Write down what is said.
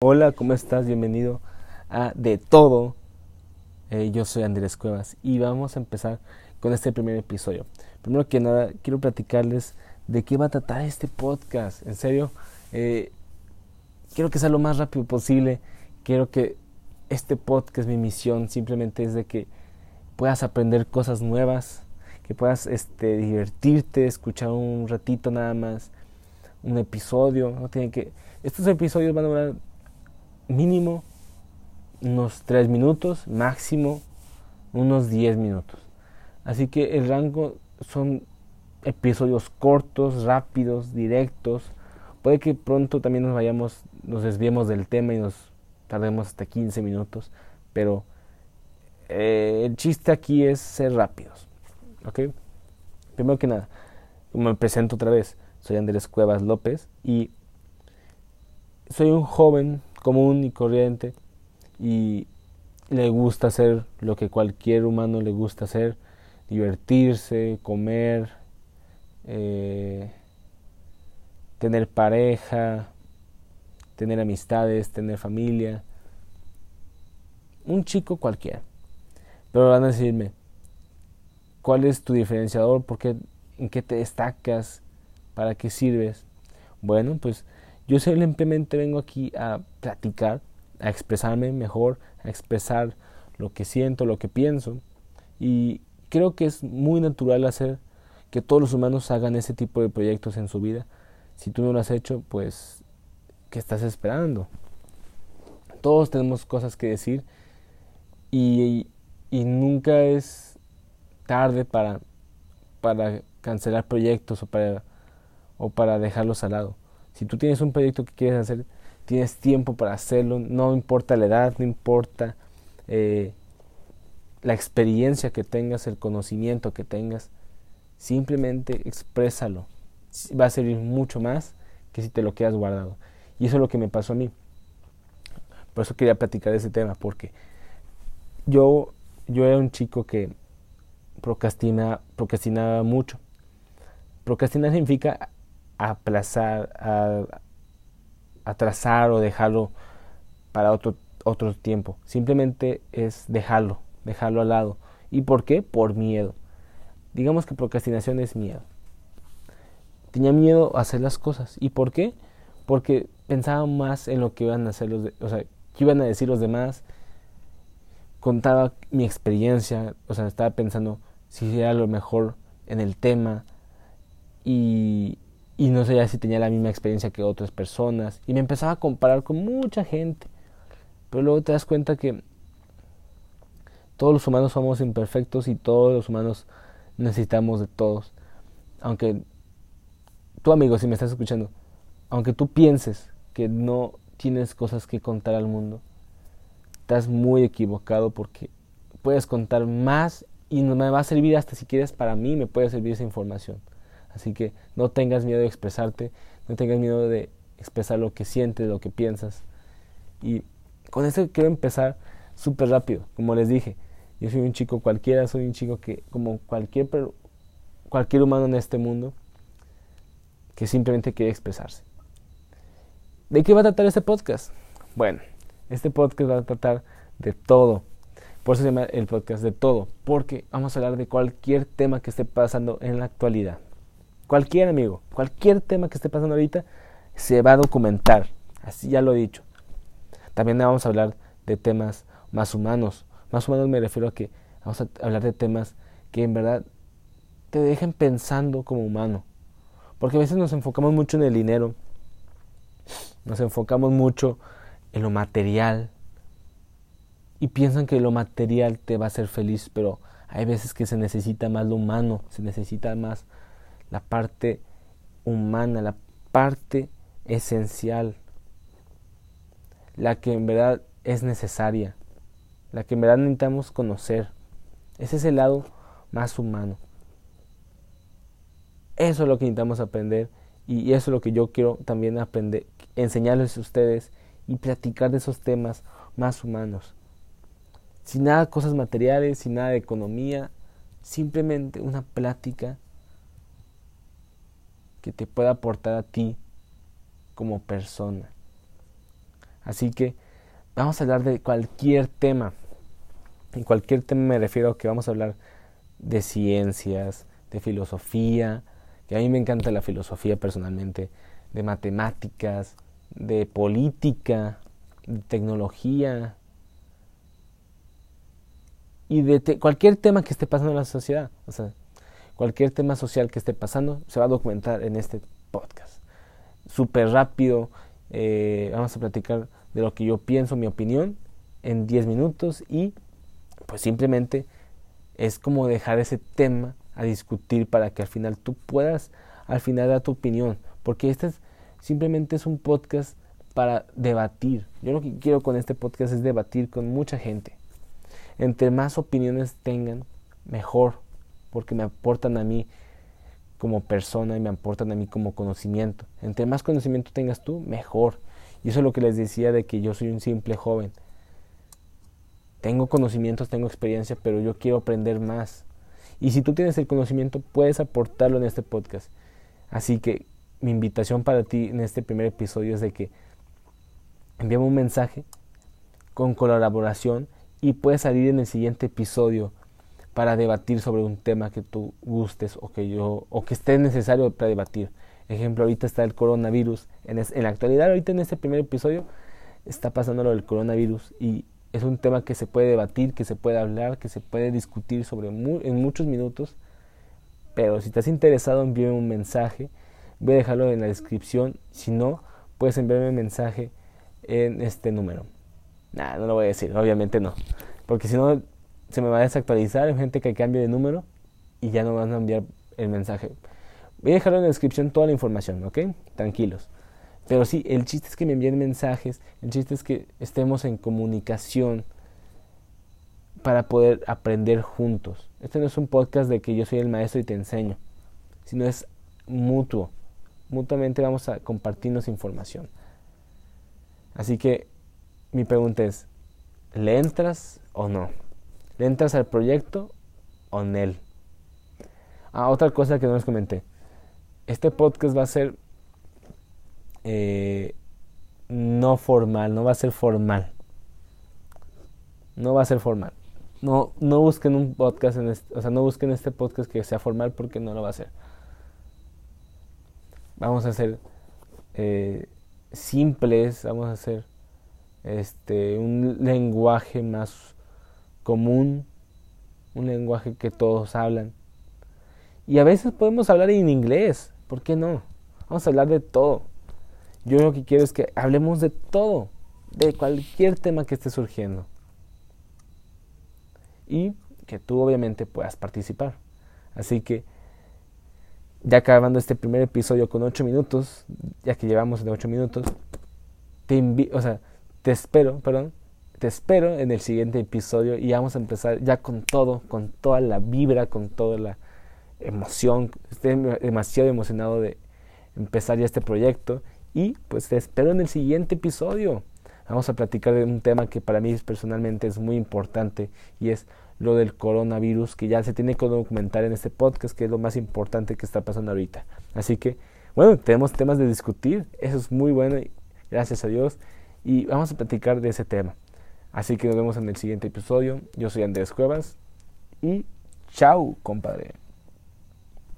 Hola, ¿cómo estás? Bienvenido a De Todo. Eh, yo soy Andrés Cuevas y vamos a empezar con este primer episodio. Primero que nada, quiero platicarles de qué va a tratar este podcast. En serio, eh, quiero que sea lo más rápido posible. Quiero que este podcast, mi misión simplemente es de que puedas aprender cosas nuevas, que puedas este, divertirte, escuchar un ratito nada más, un episodio. No tienen que, estos episodios van a durar mínimo unos 3 minutos, máximo unos 10 minutos. Así que el rango son episodios cortos, rápidos, directos. Puede que pronto también nos vayamos, nos desviemos del tema y nos tardemos hasta 15 minutos, pero eh, el chiste aquí es ser rápidos. ¿Ok? Primero que nada, me presento otra vez, soy Andrés Cuevas López y soy un joven común y corriente y le gusta hacer lo que cualquier humano le gusta hacer, divertirse, comer, eh, tener pareja, tener amistades, tener familia. Un chico cualquiera. Pero van a decirme, ¿cuál es tu diferenciador? ¿Por qué, ¿En qué te destacas? ¿Para qué sirves? Bueno, pues yo simplemente vengo aquí a platicar, a expresarme mejor, a expresar lo que siento, lo que pienso. Y creo que es muy natural hacer que todos los humanos hagan ese tipo de proyectos en su vida. Si tú no lo has hecho, pues, ¿qué estás esperando? Todos tenemos cosas que decir y, nunca es tarde para, para cancelar proyectos o para, o para dejarlos al lado. Si tú tienes un proyecto que quieres hacer, tienes tiempo para hacerlo, no importa la edad, no importa eh, la experiencia que tengas, el conocimiento que tengas, simplemente exprésalo. Va a servir mucho más que si te lo quedas guardado. Y eso es lo que me pasó a mí. Por eso quería platicar de ese tema, porque yo, yo era un chico que procrastina, procrastinaba mucho. Procrastinar significa aplazar, a, atrasar o dejarlo para otro, otro tiempo. Simplemente es dejarlo, dejarlo al lado. ¿Y por qué? Por miedo. Digamos que procrastinación es miedo. Tenía miedo a hacer las cosas. ¿Y por qué? Porque pensaba más en lo que iban a hacer los, o sea, qué iban a decir los demás. Contaba mi experiencia, o sea, estaba pensando si era lo mejor en el tema y y no sabía si tenía la misma experiencia que otras personas y me empezaba a comparar con mucha gente. Pero luego te das cuenta que todos los humanos somos imperfectos y todos los humanos necesitamos de todos. Aunque tú amigo, si me estás escuchando, aunque tú pienses que no tienes cosas que contar al mundo, estás muy equivocado porque puedes contar más y me va a servir hasta si quieres para mí, me puede servir esa información. Así que no tengas miedo de expresarte, no tengas miedo de expresar lo que sientes, lo que piensas. Y con esto quiero empezar súper rápido, como les dije. Yo soy un chico cualquiera, soy un chico que, como cualquier, cualquier humano en este mundo, que simplemente quiere expresarse. ¿De qué va a tratar este podcast? Bueno, este podcast va a tratar de todo. Por eso se llama el podcast de todo, porque vamos a hablar de cualquier tema que esté pasando en la actualidad. Cualquier amigo, cualquier tema que esté pasando ahorita, se va a documentar. Así ya lo he dicho. También vamos a hablar de temas más humanos. Más humanos me refiero a que vamos a hablar de temas que en verdad te dejen pensando como humano. Porque a veces nos enfocamos mucho en el dinero, nos enfocamos mucho en lo material y piensan que lo material te va a hacer feliz, pero hay veces que se necesita más lo humano, se necesita más la parte humana, la parte esencial, la que en verdad es necesaria, la que en verdad necesitamos conocer. Ese es el lado más humano. Eso es lo que necesitamos aprender y eso es lo que yo quiero también aprender, enseñarles a ustedes y platicar de esos temas más humanos. Sin nada de cosas materiales, sin nada de economía, simplemente una plática que te pueda aportar a ti como persona. Así que vamos a hablar de cualquier tema. En cualquier tema me refiero a que vamos a hablar de ciencias, de filosofía, que a mí me encanta la filosofía personalmente, de matemáticas, de política, de tecnología y de cualquier tema que esté pasando en la sociedad. O sea, cualquier tema social que esté pasando se va a documentar en este podcast. Súper rápido, eh, vamos a platicar de lo que yo pienso, mi opinión, en 10 minutos y pues simplemente es como dejar ese tema a discutir para que al final tú puedas al final dar tu opinión, porque este es, simplemente es un podcast para debatir. Yo lo que quiero con este podcast es debatir con mucha gente. Entre más opiniones tengan, mejor, porque me aportan a mí como persona y me aportan a mí como conocimiento. Entre más conocimiento tengas tú, mejor. Y eso es lo que les decía de que yo soy un simple joven. Tengo conocimientos, tengo experiencia, pero yo quiero aprender más. Y si tú tienes el conocimiento, puedes aportarlo en este podcast. Así que mi invitación para ti en este primer episodio es de que envíame un mensaje con colaboración y puedes salir en el siguiente episodio para debatir sobre un tema que tú gustes o que yo o que esté necesario para debatir. Ejemplo, ahorita está el coronavirus. En, en la actualidad, ahorita en este primer episodio, está pasando lo del coronavirus y es un tema que se puede debatir, que se puede hablar, que se puede discutir sobre en muchos minutos pero si estás interesado, envíame un mensaje. Voy a dejarlo en la descripción. Si no, puedes enviarme un mensaje en este número. Nada, no lo voy a decir, obviamente no. Porque si no, se me va a desactualizar. Gente que cambie de número y ya no van a enviar el mensaje. Voy a dejarlo en la descripción toda la información, ¿ok? Tranquilos. Pero sí, el chiste es que me envíen mensajes. El chiste es que estemos en comunicación para poder aprender juntos. Este no es un podcast de que yo soy el maestro y te enseño, sino es mutuo. Mutuamente vamos a compartirnos información. Así que mi pregunta es, ¿le entras o no? ¿Le entras al proyecto o no? Ah, otra cosa que no les comenté. Este podcast va a ser eh, no formal, no va a ser formal. No va a ser formal. No, no busquen un podcast en este, o sea, no busquen este podcast que sea formal porque no lo va a hacer. Vamos a ser eh, simples, vamos a hacer este un lenguaje más común, un lenguaje que todos hablan. Y a veces podemos hablar en inglés, ¿por qué no? Vamos a hablar de todo. Yo lo que quiero es que hablemos de todo, de cualquier tema que esté surgiendo y que tú obviamente puedas participar. Así que ya acabando este primer episodio con 8 minutos, ya que llevamos de 8 minutos, te o sea, te espero, perdón, te espero en el siguiente episodio y vamos a empezar ya con todo, con toda la vibra, con toda la emoción. Estoy demasiado emocionado de empezar ya este proyecto y pues te espero en el siguiente episodio vamos a platicar de un tema que para mí personalmente es muy importante y es lo del coronavirus que ya se tiene que documentar en este podcast, que es lo más importante que está pasando ahorita. Así que, bueno, tenemos temas de discutir, eso es muy bueno, gracias a Dios, y vamos a platicar de ese tema. Así que nos vemos en el siguiente episodio. Yo soy Andrés Cuevas y chao, compadre.